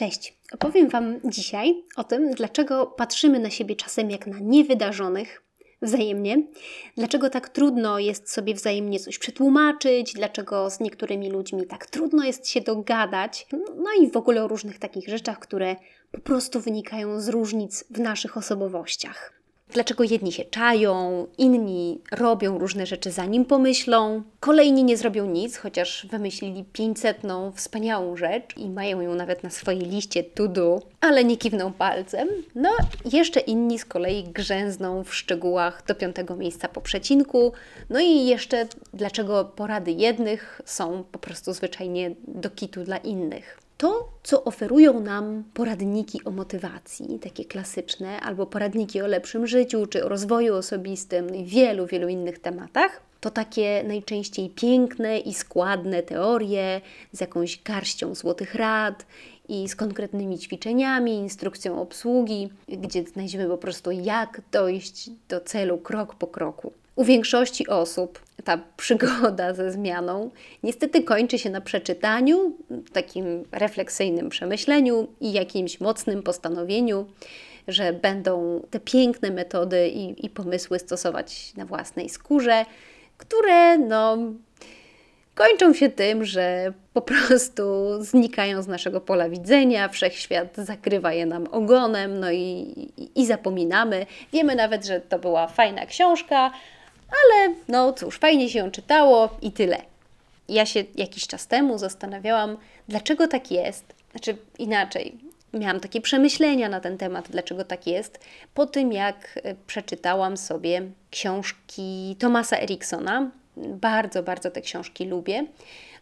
Cześć. Opowiem Wam dzisiaj o tym, dlaczego patrzymy na siebie czasem jak na niewydarzonych wzajemnie, dlaczego tak trudno jest sobie wzajemnie coś przetłumaczyć, dlaczego z niektórymi ludźmi tak trudno jest się dogadać, no i w ogóle o różnych takich rzeczach, które po prostu wynikają z różnic w naszych osobowościach. Dlaczego jedni się czają, inni robią różne rzeczy zanim pomyślą, kolejni nie zrobią nic, chociaż wymyślili 500 wspaniałą rzecz i mają ją nawet na swojej liście to do, ale nie kiwną palcem. No, jeszcze inni z kolei grzęzną w szczegółach do piątego miejsca po przecinku. No i jeszcze dlaczego porady jednych są po prostu zwyczajnie do kitu dla innych to, co oferują nam poradniki o motywacji, takie klasyczne, albo poradniki o lepszym życiu, czy o rozwoju osobistym i wielu, wielu innych tematach, to takie najczęściej piękne i składne teorie z jakąś garścią złotych rad i z konkretnymi ćwiczeniami, instrukcją obsługi, gdzie znajdziemy po prostu jak dojść do celu krok po kroku. U większości osób ta przygoda ze zmianą niestety kończy się na przeczytaniu, takim refleksyjnym przemyśleniu i jakimś mocnym postanowieniu, że będą te piękne metody i, i pomysły stosować na własnej skórze, które no, kończą się tym, że po prostu znikają z naszego pola widzenia, wszechświat zakrywa je nam ogonem, no i, i, i zapominamy. Wiemy nawet, że to była fajna książka, ale no cóż, fajnie się ją czytało i tyle. Ja się jakiś czas temu zastanawiałam, dlaczego tak jest. Znaczy inaczej, miałam takie przemyślenia na ten temat, dlaczego tak jest, po tym jak e, przeczytałam sobie książki Tomasa Eriksona. Bardzo, bardzo te książki lubię.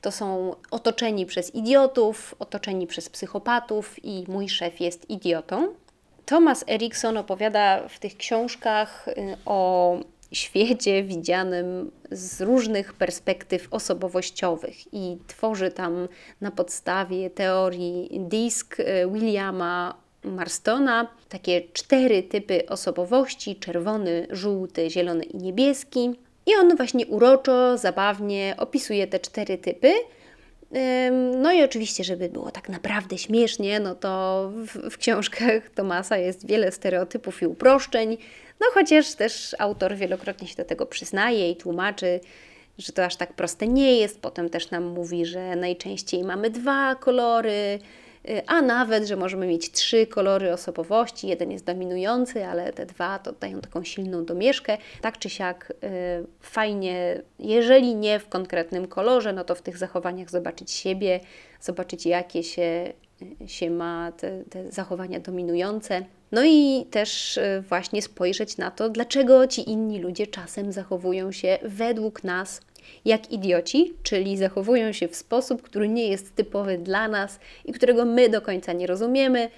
To są otoczeni przez idiotów, otoczeni przez psychopatów i mój szef jest idiotą. Thomas Erikson opowiada w tych książkach y, o świecie widzianym z różnych perspektyw osobowościowych i tworzy tam na podstawie teorii DISC y, Williama Marstona takie cztery typy osobowości: czerwony, żółty, zielony i niebieski. I on właśnie uroczo, zabawnie opisuje te cztery typy. No i oczywiście, żeby było tak naprawdę śmiesznie, no to w, w książkach Tomasa jest wiele stereotypów i uproszczeń, no chociaż też autor wielokrotnie się do tego przyznaje i tłumaczy, że to aż tak proste nie jest. Potem też nam mówi, że najczęściej mamy dwa kolory, a nawet, że możemy mieć trzy kolory osobowości. Jeden jest dominujący, ale te dwa to dają taką silną domieszkę. Tak czy siak y, fajnie, jeżeli nie w konkretnym kolorze, no to w tych zachowaniach zobaczyć siebie, zobaczyć jakie się, się ma te, te zachowania dominujące. No i też y, właśnie spojrzeć na to, dlaczego ci inni ludzie czasem zachowują się według nas jak idioci, czyli zachowują się w sposób, który nie jest typowy dla nas i którego my do końca nie rozumiemy,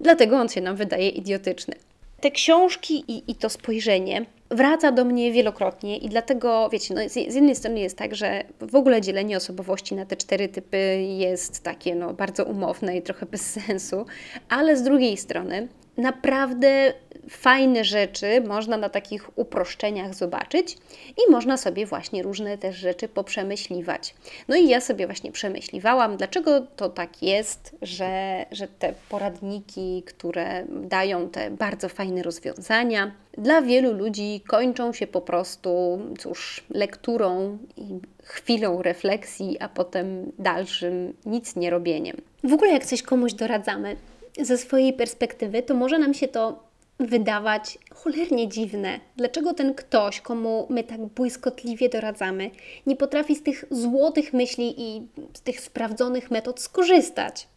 dlatego on się nam wydaje idiotyczny. Te książki i, i to spojrzenie wraca do mnie wielokrotnie i dlatego, wiecie, no z, z, jednej strony jest tak, że w ogóle dzielenie osobowości na te cztery typy jest takie no, bardzo umowne i trochę bez sensu, ale z drugiej strony naprawdę fajne rzeczy można na takich uproszczeniach zobaczyć i można sobie właśnie różne też rzeczy poprzemyśliwać. No i ja sobie właśnie przemyśliwałam, dlaczego to tak jest, że, że te poradniki, które dają te bardzo fajne rozwiązania, dla wielu ludzi kończą się po prostu, cóż, lekturą i chwilą refleksji, a potem dalszym nic nie robieniem. W ogóle jak coś komuś doradzamy, ze swojej perspektywy, to może nam się to wydawać cholernie dziwne. Dlaczego ten ktoś, komu my tak błyskotliwie doradzamy, nie potrafi z tych złotych myśli i z tych sprawdzonych metod skorzystać?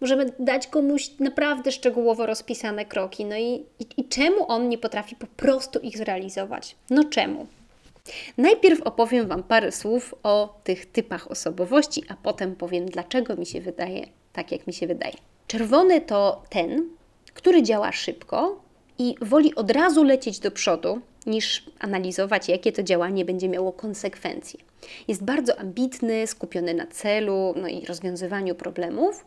Możemy dać komuś naprawdę szczegółowo rozpisane kroki, no i, i, i czemu on nie potrafi po prostu ich zrealizować? No czemu? Najpierw opowiem Wam parę słów o tych typach osobowości, a potem powiem, dlaczego mi się wydaje tak, jak mi się wydaje. Czerwony to ten, który działa szybko i woli od razu lecieć do przodu, niż analizować, jakie to działanie będzie miało konsekwencje. Jest bardzo ambitny, skupiony na celu no i rozwiązywaniu problemów.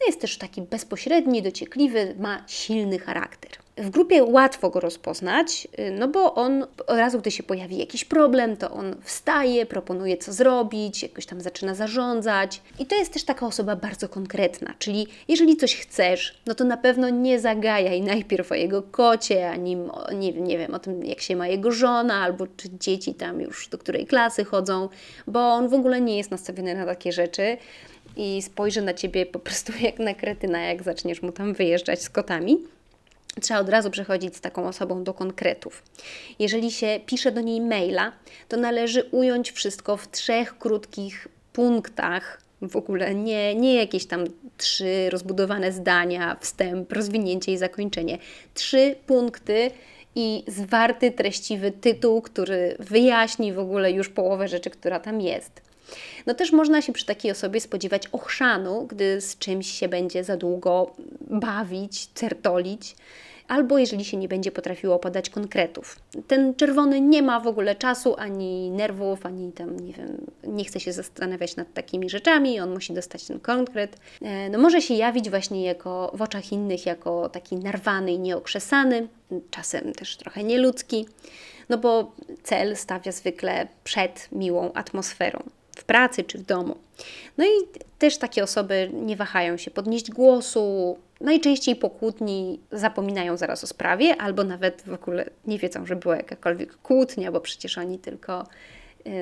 No jest też taki bezpośredni, dociekliwy, ma silny charakter. W grupie łatwo go rozpoznać, y, no bo on od razu, gdy się pojawi jakiś problem, to on wstaje, proponuje co zrobić, jakoś tam zaczyna zarządzać. I to jest też taka osoba bardzo konkretna, czyli jeżeli coś chcesz, no to na pewno nie zagajaj najpierw o jego kocie, ani nie, nie wiem, o tym, jak się ma jego żona, albo czy dzieci tam już do której klasy chodzą, bo on w ogóle nie jest nastawiony na takie rzeczy i spojrzy na ciebie po prostu jak na kretyna, jak zaczniesz mu tam wyjeżdżać z kotami. Trzeba od razu przechodzić z taką osobą do konkretów. Jeżeli się pisze do niej maila, to należy ująć wszystko w trzech krótkich punktach. W ogóle nie, nie jakieś tam trzy rozbudowane zdania, wstęp, rozwinięcie i zakończenie. Trzy punkty i zwarty, treściwy tytuł, który wyjaśni w ogóle już połowę rzeczy, która tam jest. No też można się przy takiej osobie spodziewać ochrzanu, gdy z czymś się będzie za długo bawić, certolić albo jeżeli się nie będzie potrafiło podać konkretów. Ten czerwony nie ma w ogóle czasu, ani nerwów, ani tam, nie wiem, nie chce się zastanawiać nad takimi rzeczami, on musi dostać ten konkret. E, no może się jawić właśnie jako w oczach innych jako taki narwany i nieokrzesany, czasem też trochę nieludzki, no bo cel stawia zwykle przed miłą atmosferą pracy czy w domu. No i też takie osoby nie wahają się podnieść głosu, najczęściej po kłótni zapominają zaraz o sprawie, albo nawet w ogóle nie wiedzą, że była jakakolwiek kłótnia, bo przecież oni tylko yy,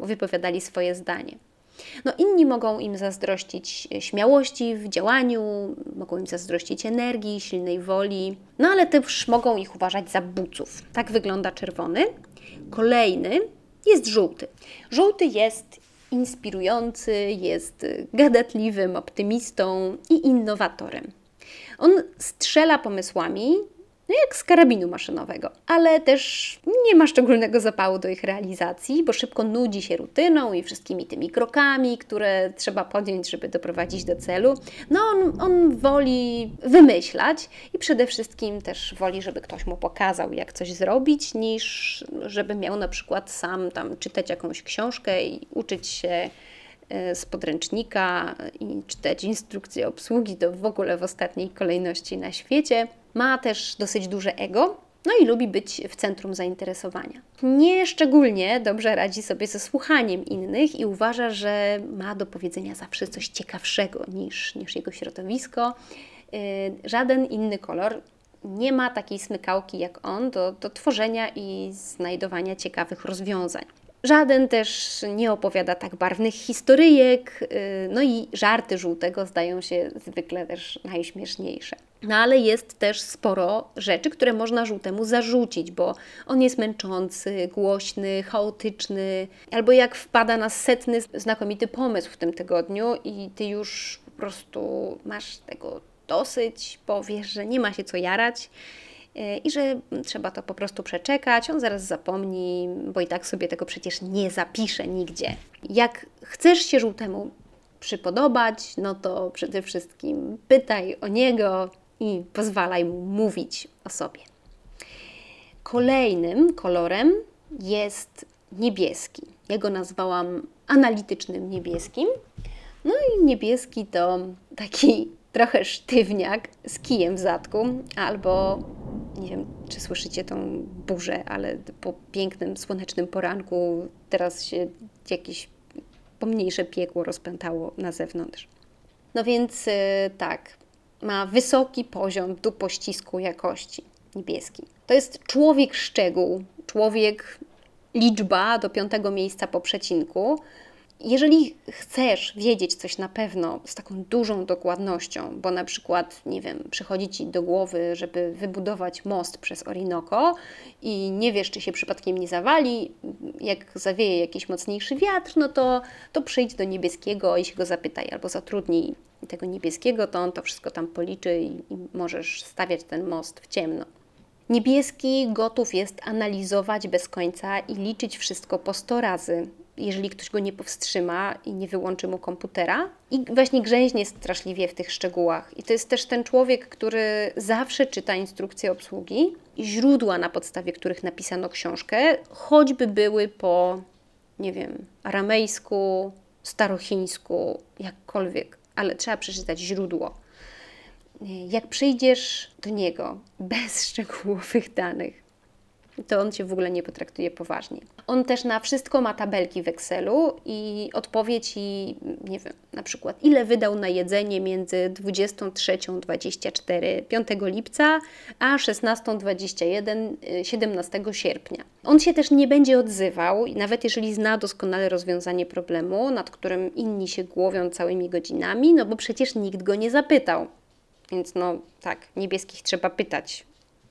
wypowiadali swoje zdanie. No, inni mogą im zazdrościć śmiałości w działaniu, mogą im zazdrościć energii, silnej woli, no ale też mogą ich uważać za buców. Tak wygląda czerwony. Kolejny jest żółty. Żółty jest inspirujący, jest gadatliwym optymistą i innowatorem. On strzela pomysłami, no jak z karabinu maszynowego, ale też nie ma szczególnego zapału do ich realizacji, bo szybko nudzi się rutyną i wszystkimi tymi krokami, które trzeba podjąć, żeby doprowadzić do celu. No on, on woli wymyślać i przede wszystkim też woli, żeby ktoś mu pokazał, jak coś zrobić, niż żeby miał na przykład sam tam czytać jakąś książkę i uczyć się E, z podręcznika i czytać instrukcje obsługi, to w ogóle w ostatniej kolejności na świecie. Ma też dosyć duże ego, no i lubi być w centrum zainteresowania. Nie szczególnie dobrze radzi sobie ze słuchaniem innych i uważa, że ma do powiedzenia zawsze coś ciekawszego niż, niż jego środowisko. E, żaden inny kolor nie ma takiej smykałki jak on do, do tworzenia i znajdowania ciekawych rozwiązań. Żaden też nie opowiada tak barwnych historyjek, y, no i żarty żółtego zdają się zwykle też najśmieszniejsze. No ale jest też sporo rzeczy, które można żółtemu zarzucić, bo on jest męczący, głośny, chaotyczny, albo jak wpada na setny znakomity pomysł w tym tygodniu i ty już po prostu masz tego dosyć, bo wiesz, że nie ma się co jarać i że trzeba to po prostu przeczekać, on zaraz zapomni, bo i tak sobie tego przecież nie zapisze nigdzie. Jak chcesz się żółtemu przypodobać, no to przede wszystkim pytaj o niego i pozwalaj mu mówić o sobie. Kolejnym kolorem jest niebieski. Ja go nazwałam analitycznym niebieskim. No i niebieski to taki trochę sztywniak z kijem w zadku, albo nie wiem, czy słyszycie tą burzę, ale po pięknym, słonecznym poranku teraz się jakieś pomniejsze piekło rozpętało na zewnątrz. No więc y, tak, ma wysoki poziom do pościsku jakości niebieski. To jest człowiek szczegół, człowiek liczba do piątego miejsca po przecinku, jeżeli chcesz wiedzieć coś na pewno z taką dużą dokładnością, bo na przykład, nie wiem, przychodzi ci do głowy, żeby wybudować most przez Orinoco i nie wiesz, czy się przypadkiem nie zawali, jak zawieje jakiś mocniejszy wiatr, no to, to przyjdź do niebieskiego i się go zapytaj, albo zatrudnij tego niebieskiego, to on to wszystko tam policzy i, i możesz stawiać ten most w ciemno. Niebieski gotów jest analizować bez końca i liczyć wszystko po 100 razy, jeżeli ktoś go nie powstrzyma i nie wyłączy mu komputera. I właśnie grzęźnie straszliwie w tych szczegółach. I to jest też ten człowiek, który zawsze czyta instrukcje obsługi i źródła, na podstawie których napisano książkę, choćby były po, nie wiem, aramejsku, starochińsku, jakkolwiek, ale trzeba przeczytać źródło. Jak przyjdziesz do niego bez szczegółowych danych, to on cię w ogóle nie potraktuje poważnie. On też na wszystko ma tabelki w Excelu i odpowie ci, nie wiem, na przykład, ile wydał na jedzenie między 23.24 5 lipca a 16.21 17 sierpnia. On się też nie będzie odzywał, nawet jeżeli zna doskonale rozwiązanie problemu, nad którym inni się głowią całymi godzinami, no bo przecież nikt go nie zapytał. Więc no tak, niebieskich trzeba pytać,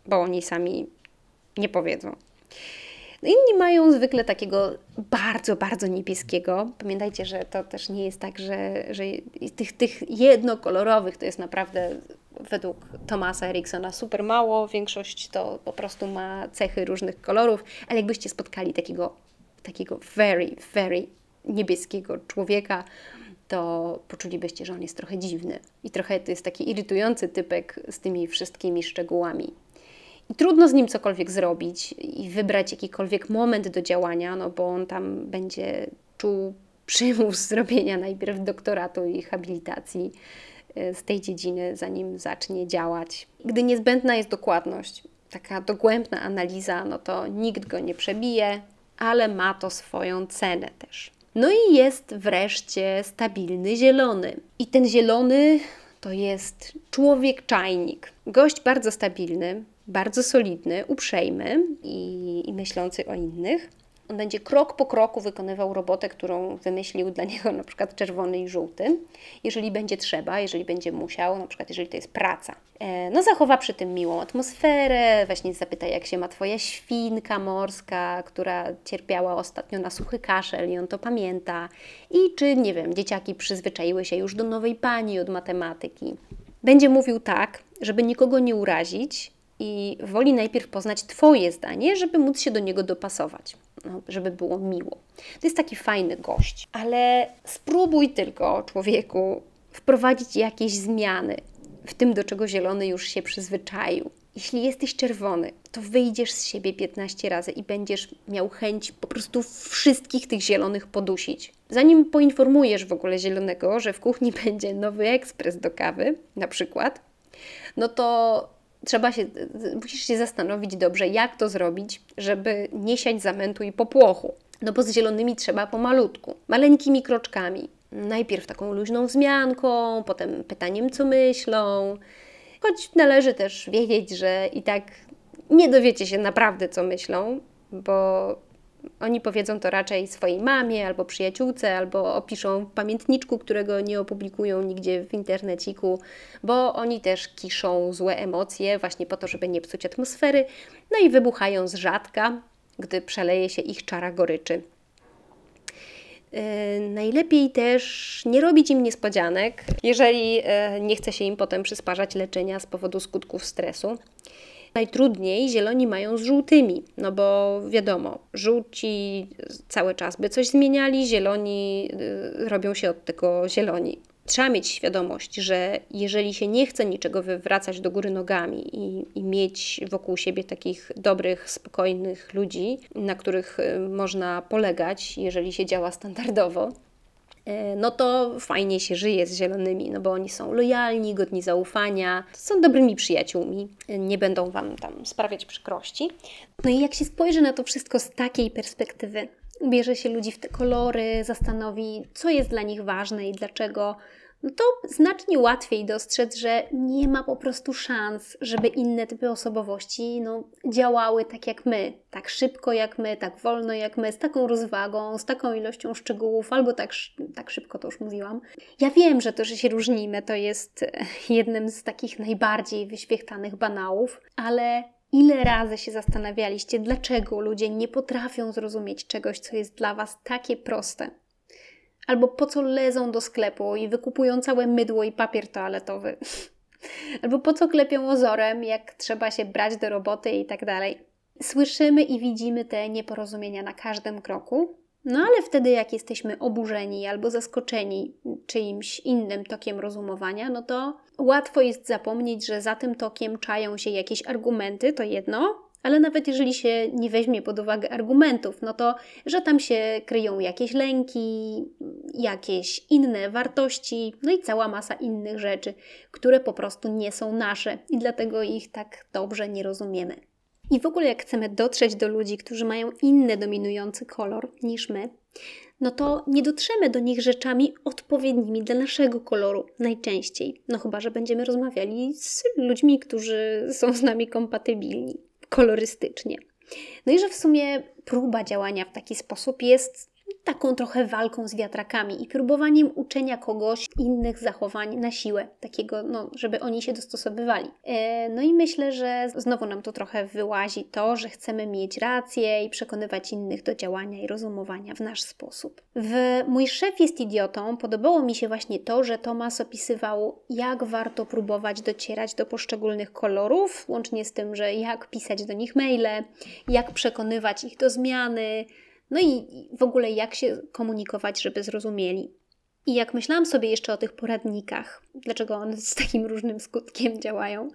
bo oni sami nie powiedzą. No inni mają zwykle takiego bardzo, bardzo niebieskiego. Pamiętajcie, że to też nie jest tak, że, że tych, tych jednokolorowych to jest naprawdę według Tomasa Eriksona super mało. Większość to po prostu ma cechy różnych kolorów, ale jakbyście spotkali takiego, takiego very, very niebieskiego człowieka, to poczulibyście, że on jest trochę dziwny. I trochę to jest taki irytujący typek z tymi wszystkimi szczegółami. Trudno z nim cokolwiek zrobić i wybrać jakikolwiek moment do działania, no bo on tam będzie czuł przymus zrobienia najpierw doktoratu i habilitacji e, z tej dziedziny, zanim zacznie działać. Gdy niezbędna jest dokładność, taka dogłębna analiza, no to nikt go nie przebije, ale ma to swoją cenę też. No i jest wreszcie stabilny zielony. I ten zielony to jest człowiek czajnik. Gość bardzo stabilny, bardzo solidny, uprzejmy i, i myślący o innych. On będzie krok po kroku wykonywał robotę, którą wymyślił dla niego na przykład czerwony i żółty, jeżeli będzie trzeba, jeżeli będzie musiał, na przykład jeżeli to jest praca. E, no zachowa przy tym miłą atmosferę, właśnie zapyta jak się ma Twoja świnka morska, która cierpiała ostatnio na suchy kaszel i on to pamięta. I czy, nie wiem, dzieciaki przyzwyczaiły się już do nowej pani od matematyki. Będzie mówił tak, żeby nikogo nie urazić, i woli najpierw poznać Twoje zdanie, żeby móc się do niego dopasować, no, żeby było miło. To jest taki fajny gość, ale spróbuj tylko, człowieku, wprowadzić jakieś zmiany w tym, do czego zielony już się przyzwyczaił. Jeśli jesteś czerwony, to wyjdziesz z siebie 15 razy i będziesz miał chęć po prostu wszystkich tych zielonych podusić. Zanim poinformujesz w ogóle zielonego, że w kuchni będzie nowy ekspres do kawy, na przykład, no to trzeba się, musisz się zastanowić dobrze, jak to zrobić, żeby nie siać zamętu i popłochu. No bo z zielonymi trzeba pomalutku, maleńkimi kroczkami. Najpierw taką luźną wzmianką, potem pytaniem, co myślą. Choć należy też wiedzieć, że i tak nie dowiecie się naprawdę, co myślą, bo oni powiedzą to raczej swojej mamie albo przyjaciółce, albo opiszą w pamiętniczku, którego nie opublikują nigdzie w interneciku, bo oni też kiszą złe emocje właśnie po to, żeby nie psuć atmosfery, no i wybuchają z rzadka, gdy przeleje się ich czara goryczy. Yy, najlepiej też nie robić im niespodzianek, jeżeli yy, nie chce się im potem przysparzać leczenia z powodu skutków stresu. Najtrudniej zieloni mają z żółtymi, no bo wiadomo, żółci cały czas by coś zmieniali, zieloni y, robią się od tego zieloni. Trzeba mieć świadomość, że jeżeli się nie chce niczego wywracać do góry nogami i, i mieć wokół siebie takich dobrych, spokojnych ludzi, na których y, można polegać, jeżeli się działa standardowo, no to fajnie się żyje z zielonymi, no bo oni są lojalni, godni zaufania, są dobrymi przyjaciółmi, e, nie będą Wam tam sprawiać przykrości. No i jak się spojrzy na to wszystko z takiej perspektywy, ubierze się ludzi w te kolory, zastanowi, co jest dla nich ważne i dlaczego no to znacznie łatwiej dostrzec, że nie ma po prostu szans, żeby inne typy osobowości no, działały tak jak my, tak szybko jak my, tak wolno jak my, z taką rozwagą, z taką ilością szczegółów, albo tak, tak szybko to już mówiłam. Ja wiem, że to, że się różnimy, to jest jednym z takich najbardziej wyświechtanych banałów, ale Ile razy się zastanawialiście, dlaczego ludzie nie potrafią zrozumieć czegoś, co jest dla Was takie proste? Albo po co lezą do sklepu i wykupują całe mydło i papier toaletowy. Albo po co klepią ozorem, jak trzeba się brać do roboty i tak dalej. Słyszymy i widzimy te nieporozumienia na każdym kroku, no ale wtedy, jak jesteśmy oburzeni albo zaskoczeni czyimś innym tokiem rozumowania, no to łatwo jest zapomnieć, że za tym tokiem czają się jakieś argumenty, to jedno, ale nawet jeżeli się nie weźmie pod uwagę argumentów, no to, że tam się kryją jakieś lęki, jakieś inne wartości, no i cała masa innych rzeczy, które po prostu nie są nasze i dlatego ich tak dobrze nie rozumiemy. I w ogóle, jak chcemy dotrzeć do ludzi, którzy mają inny dominujący kolor niż my, no to nie dotrzemy do nich rzeczami odpowiednimi dla naszego koloru najczęściej. No chyba, że będziemy rozmawiali z ludźmi, którzy są z nami kompatybilni kolorystycznie. No i że w sumie próba działania w taki sposób jest taką trochę walką z wiatrakami i próbowaniem uczenia kogoś innych zachowań na siłę, takiego, no, żeby oni się dostosowywali. E, no i myślę, że znowu nam to trochę wyłazi to, że chcemy mieć rację i przekonywać innych do działania i rozumowania w nasz sposób. W Mój szef jest idiotą podobało mi się właśnie to, że Tomas opisywał, jak warto próbować docierać do poszczególnych kolorów, łącznie z tym, że jak pisać do nich maile, jak przekonywać ich do zmiany, no i w ogóle jak się komunikować, żeby zrozumieli. I jak myślałam sobie jeszcze o tych poradnikach, dlaczego one z takim różnym skutkiem działają,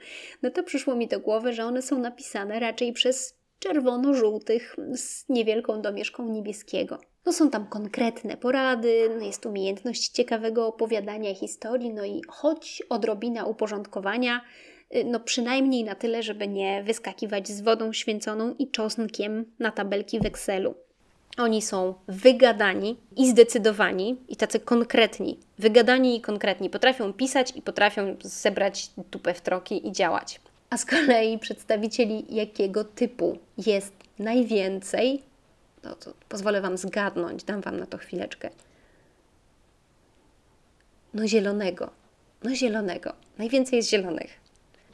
no to przyszło mi do głowy, że one są napisane raczej przez czerwono-żółtych z niewielką domieszką niebieskiego. No są tam konkretne porady, no jest umiejętność ciekawego opowiadania historii, no i choć odrobina uporządkowania, y, no przynajmniej na tyle, żeby nie wyskakiwać z wodą święconą i czosnkiem na tabelki w Excelu. Oni są wygadani i zdecydowani i tacy konkretni. Wygadani i konkretni. Potrafią pisać i potrafią zebrać tupę w troki i działać. A z kolei przedstawicieli jakiego typu jest najwięcej, no to pozwolę Wam zgadnąć, dam Wam na to chwileczkę. No zielonego. No zielonego. Najwięcej jest zielonych.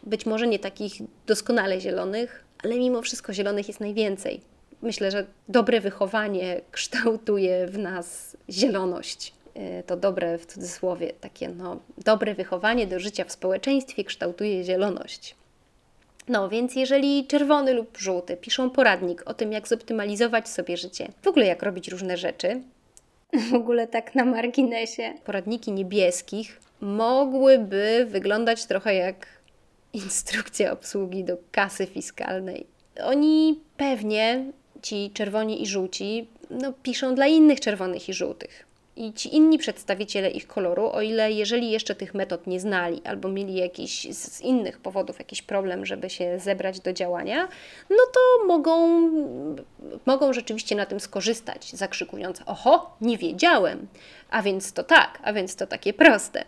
Być może nie takich doskonale zielonych, ale mimo wszystko zielonych jest najwięcej myślę, że dobre wychowanie kształtuje w nas zieloność. E, to dobre w cudzysłowie, takie no, dobre wychowanie do życia w społeczeństwie kształtuje zieloność. No więc jeżeli czerwony lub żółty piszą poradnik o tym, jak zoptymalizować sobie życie, w ogóle jak robić różne rzeczy, w ogóle tak na marginesie, poradniki niebieskich mogłyby wyglądać trochę jak instrukcja obsługi do kasy fiskalnej. Oni pewnie ci czerwoni i żółci no, piszą dla innych czerwonych i żółtych. I ci inni przedstawiciele ich koloru, o ile jeżeli jeszcze tych metod nie znali albo mieli jakiś z innych powodów jakiś problem, żeby się zebrać do działania, no to mogą, mogą rzeczywiście na tym skorzystać, zakrzykując: Oho, nie wiedziałem, a więc to tak, a więc to takie proste.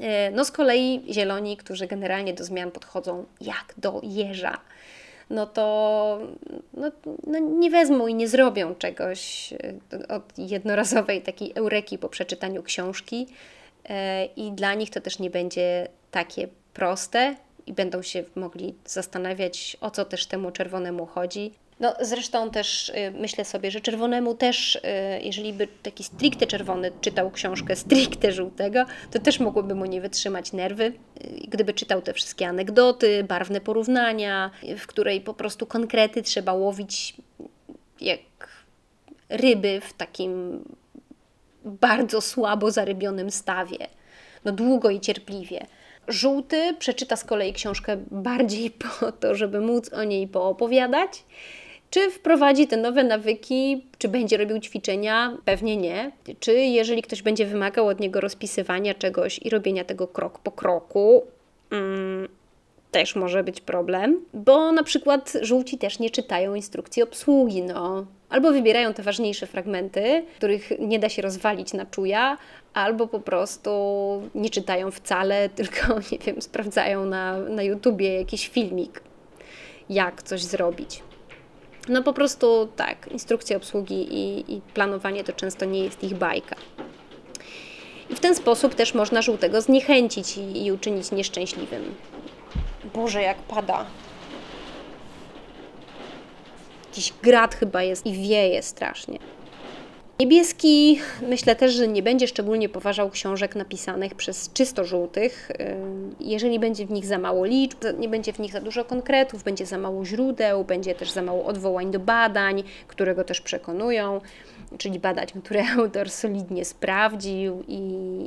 E, no z kolei zieloni, którzy generalnie do zmian podchodzą jak do jeża no to no, no nie wezmą i nie zrobią czegoś e, od jednorazowej takiej eureki po przeczytaniu książki. E, I dla nich to też nie będzie takie proste i będą się mogli zastanawiać, o co też temu czerwonemu chodzi. No zresztą też y, myślę sobie, że czerwonemu też, y, jeżeli by taki stricte czerwony czytał książkę stricte żółtego, to też mogłyby mu nie wytrzymać nerwy. Y, gdyby czytał te wszystkie anegdoty, barwne porównania, w której po prostu konkrety trzeba łowić jak ryby w takim bardzo słabo zarybionym stawie. No długo i cierpliwie. Żółty przeczyta z kolei książkę bardziej po to, żeby móc o niej poopowiadać, czy wprowadzi te nowe nawyki, czy będzie robił ćwiczenia? Pewnie nie. Czy jeżeli ktoś będzie wymagał od niego rozpisywania czegoś i robienia tego krok po kroku, mm, też może być problem, bo na przykład żółci też nie czytają instrukcji obsługi, no. Albo wybierają te ważniejsze fragmenty, których nie da się rozwalić na czuja, albo po prostu nie czytają wcale, tylko, nie wiem, sprawdzają na, na YouTubie jakiś filmik, jak coś zrobić. No po prostu tak, instrukcja obsługi i, i planowanie to często nie jest ich bajka. I w ten sposób też można żółtego zniechęcić i, i uczynić nieszczęśliwym. Boże, jak pada. Jakiś grad chyba jest i wieje strasznie. Niebieski myślę też, że nie będzie szczególnie poważał książek napisanych przez czysto żółtych. Jeżeli będzie w nich za mało liczb, nie będzie w nich za dużo konkretów, będzie za mało źródeł, będzie też za mało odwołań do badań, które go też przekonują, czyli badań, które autor solidnie sprawdził i,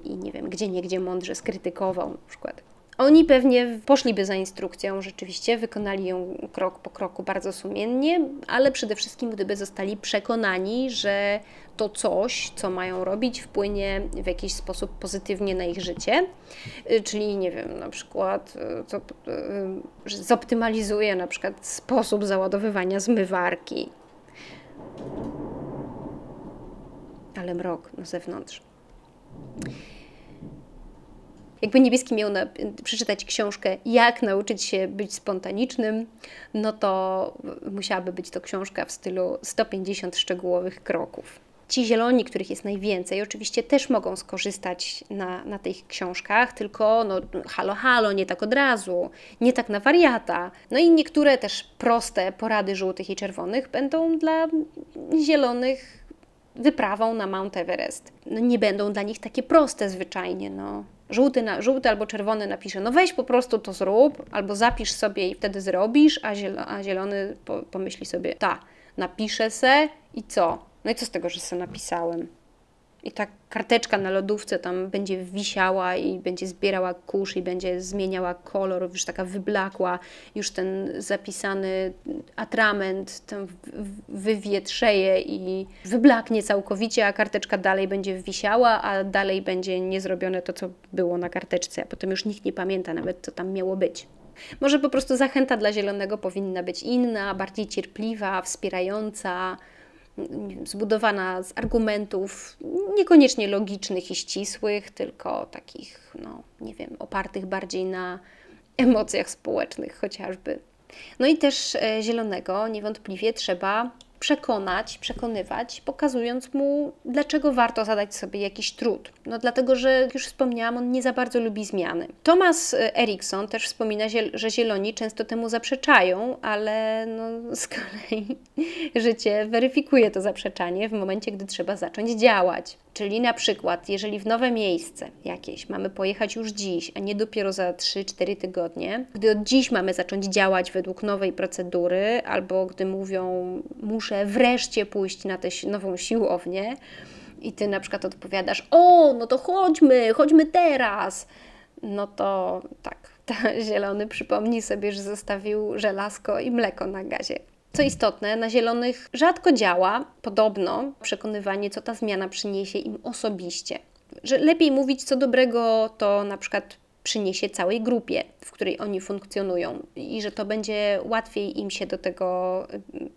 i nie wiem, gdzie niegdzie mądrze skrytykował na przykład. Oni pewnie poszliby za instrukcją, rzeczywiście, wykonali ją krok po kroku bardzo sumiennie, ale przede wszystkim, gdyby zostali przekonani, że to coś, co mają robić, wpłynie w jakiś sposób pozytywnie na ich życie. Y, czyli, nie wiem, na przykład to, y, zoptymalizuje na przykład sposób załadowywania zmywarki. Ale mrok na zewnątrz. Jakby Niebieski miał na, przeczytać książkę Jak nauczyć się być spontanicznym, no to musiałaby być to książka w stylu 150 szczegółowych kroków. Ci zieloni, których jest najwięcej, oczywiście też mogą skorzystać na, na tych książkach, tylko no, halo, halo, nie tak od razu, nie tak na wariata. No i niektóre też proste porady żółtych i czerwonych będą dla zielonych wyprawą na Mount Everest. No nie będą dla nich takie proste zwyczajnie, no żółty, na, żółty albo czerwony napisze, no weź po prostu to zrób, albo zapisz sobie i wtedy zrobisz, a, a zielony po, pomyśli sobie, ta, napiszę se i co? No i co z tego, że se napisałem? I ta karteczka na lodówce tam będzie wisiała i będzie zbierała kurz i będzie zmieniała kolor, już taka wyblakła, już ten zapisany atrament tam wywietrzeje i wyblaknie całkowicie, a karteczka dalej będzie wisiała, a dalej będzie niezrobione to, co było na karteczce, a potem już nikt nie pamięta nawet, co tam miało być. Może po prostu zachęta dla zielonego powinna być inna, bardziej cierpliwa, wspierająca, zbudowana z argumentów niekoniecznie logicznych i ścisłych, tylko takich, no nie wiem, opartych bardziej na emocjach społecznych chociażby. No i też e, zielonego niewątpliwie trzeba przekonać, przekonywać, pokazując mu, dlaczego warto zadać sobie jakiś trud. No dlatego, że już wspomniałam, on nie za bardzo lubi zmiany. Thomas e, Erikson też wspomina, że zieloni często temu zaprzeczają, ale no, z kolei życie weryfikuje to zaprzeczanie w momencie, gdy trzeba zacząć działać. Czyli na przykład, jeżeli w nowe miejsce jakieś mamy pojechać już dziś, a nie dopiero za 3-4 tygodnie, gdy od dziś mamy zacząć działać według nowej procedury, albo gdy mówią, muszę wreszcie pójść na tę nową siłownię, i ty na przykład odpowiadasz: O, no to chodźmy, chodźmy teraz. No to tak, ta zielony przypomni sobie, że zostawił żelazko i mleko na gazie. Co istotne, na zielonych rzadko działa, podobno, przekonywanie, co ta zmiana przyniesie im osobiście. Że lepiej mówić co dobrego, to na przykład przyniesie całej grupie, w której oni funkcjonują i że to będzie łatwiej im się do tego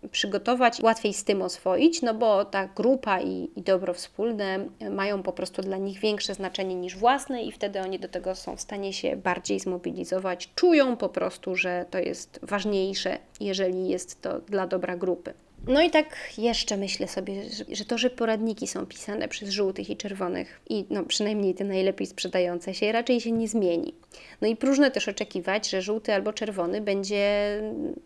y, przygotować, łatwiej z tym oswoić, no bo ta grupa i, i dobro wspólne mają po prostu dla nich większe znaczenie niż własne i wtedy oni do tego są w stanie się bardziej zmobilizować, czują po prostu, że to jest ważniejsze, jeżeli jest to dla dobra grupy. No i tak jeszcze myślę sobie, że, to, że poradniki są pisane przez żółtych i czerwonych i no, przynajmniej te najlepiej sprzedające się, raczej się nie zmieni. No i próżno też oczekiwać, że żółty albo czerwony będzie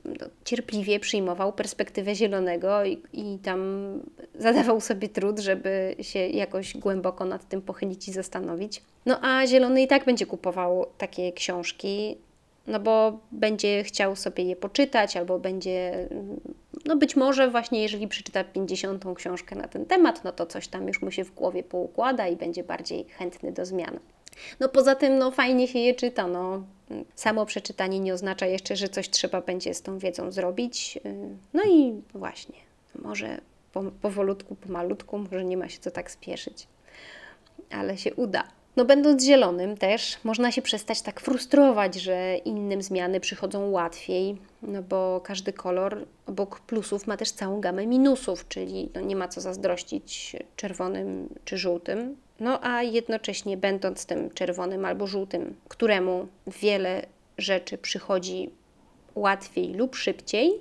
no, cierpliwie przyjmował perspektywę zielonego i, i tam zadawał sobie trud, żeby się jakoś głęboko nad tym pochylić i zastanowić. No a zielony i tak będzie kupował takie książki, no bo będzie chciał sobie je poczytać, albo będzie, no być może właśnie jeżeli przeczyta 50. książkę na ten temat, no to coś tam już mu się w głowie poukłada i będzie bardziej chętny do zmian. No poza tym, no fajnie się je czyta, no samo przeczytanie nie oznacza jeszcze, że coś trzeba będzie z tą wiedzą zrobić. No i właśnie, może powolutku, pomalutku, może nie ma się co tak spieszyć, ale się uda. No, będąc zielonym też można się przestać tak frustrować, że innym zmiany przychodzą łatwiej, no bo każdy kolor obok plusów ma też całą gamę minusów, czyli no nie ma co zazdrościć czerwonym czy żółtym. No a jednocześnie będąc tym czerwonym albo żółtym, któremu wiele rzeczy przychodzi łatwiej lub szybciej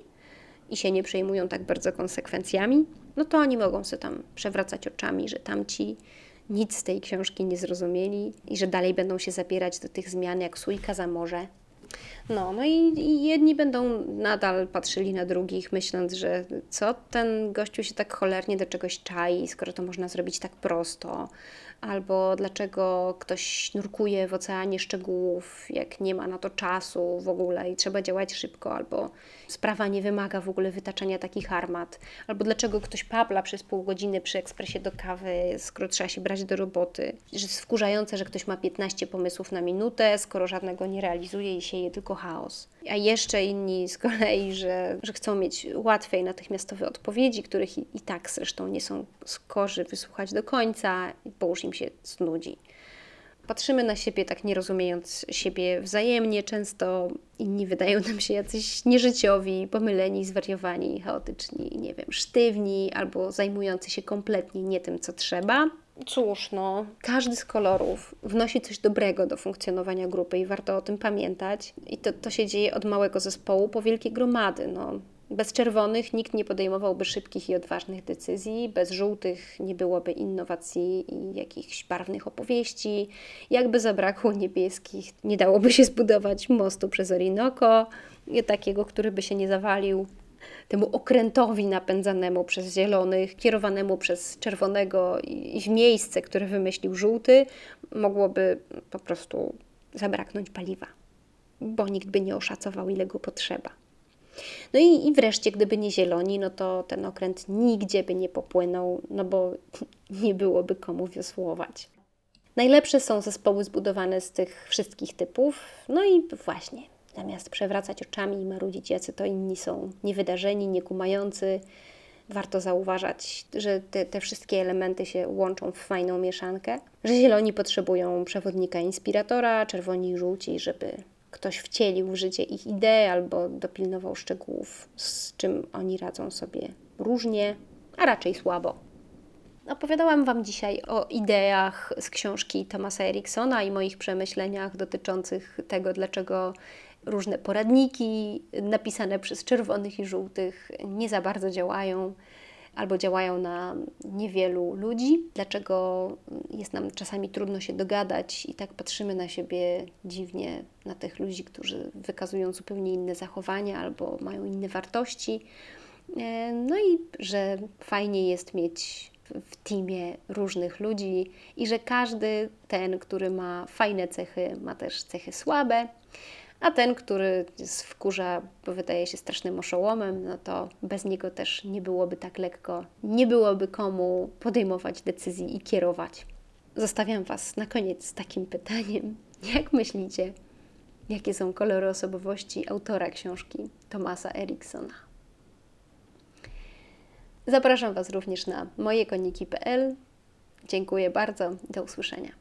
i się nie przejmują tak bardzo konsekwencjami, no to oni mogą sobie tam przewracać oczami, że tamci nic z tej książki nie zrozumieli i że dalej będą się zabierać do tych zmian jak sójka za morze. No, no i, i, jedni będą nadal patrzyli na drugich, myśląc, że co ten gościu się tak cholernie do czegoś czai, skoro to można zrobić tak prosto. Albo dlaczego ktoś nurkuje w oceanie szczegółów, jak nie ma na to czasu w ogóle i trzeba działać szybko, albo sprawa nie wymaga w ogóle wytaczania takich armat, albo dlaczego ktoś papla przez pół godziny przy ekspresie do kawy, skoro trzeba się brać do roboty. Że jest wkurzające, że ktoś ma 15 pomysłów na minutę, skoro żadnego nie realizuje i sieje tylko chaos. A jeszcze inni z kolei, że, że chcą mieć łatwiej natychmiastowe odpowiedzi, których i, i tak zresztą nie są skorzy wysłuchać do końca, bo już im się znudzi. Patrzymy na siebie tak nie rozumiejąc siebie wzajemnie, często inni wydają nam się jacyś nieżyciowi, pomyleni, zwariowani, chaotyczni, nie wiem, sztywni albo zajmujący się kompletnie nie tym, co trzeba. Cóż, no, każdy z kolorów wnosi coś dobrego do funkcjonowania grupy i warto o tym pamiętać. I to, to się dzieje od małego zespołu po wielkie gromady. No, bez czerwonych nikt nie podejmowałby szybkich i odważnych decyzji, bez żółtych nie byłoby innowacji i jakichś barwnych opowieści. Jakby zabrakło niebieskich, nie dałoby się zbudować mostu przez Orinoco, takiego, który by się nie zawalił. Temu okrętowi napędzanemu przez zielonych, kierowanemu przez czerwonego i w miejsce, które wymyślił żółty, mogłoby po prostu zabraknąć paliwa, bo nikt by nie oszacował, ile go potrzeba. No i, i wreszcie, gdyby nie zieloni, no to ten okręt nigdzie by nie popłynął, no bo nie byłoby komu wiosłować. Najlepsze są zespoły zbudowane z tych wszystkich typów. No i właśnie, zamiast przewracać oczami i marudzić, jacy to inni są niewydarzeni, niekumający, warto zauważać, że te, te wszystkie elementy się łączą w fajną mieszankę, że zieloni potrzebują przewodnika inspiratora, czerwoni i żółci, żeby ktoś wcielił w życie ich idee albo dopilnował szczegółów, z czym oni radzą sobie różnie, a raczej słabo. Opowiadałam Wam dzisiaj o ideach z książki Thomasa Eriksona i moich przemyśleniach dotyczących tego, dlaczego różne poradniki napisane przez czerwonych i żółtych nie za bardzo działają albo działają na niewielu ludzi. Dlaczego jest nam czasami trudno się dogadać i tak patrzymy na siebie dziwnie, na tych ludzi, którzy wykazują zupełnie inne zachowania albo mają inne wartości. E, no i że fajnie jest mieć w teamie różnych ludzi i że każdy ten, który ma fajne cechy, ma też cechy słabe a ten, który wkurza, bo wydaje się strasznym oszołomem, no to bez niego też nie byłoby tak lekko, nie byłoby komu podejmować decyzji i kierować. Zostawiam Was na koniec z takim pytaniem. Jak myślicie, jakie są kolory osobowości autora książki Tomasa Eriksona? Zapraszam Was również na mojekoniki.pl. Dziękuję bardzo. Do usłyszenia.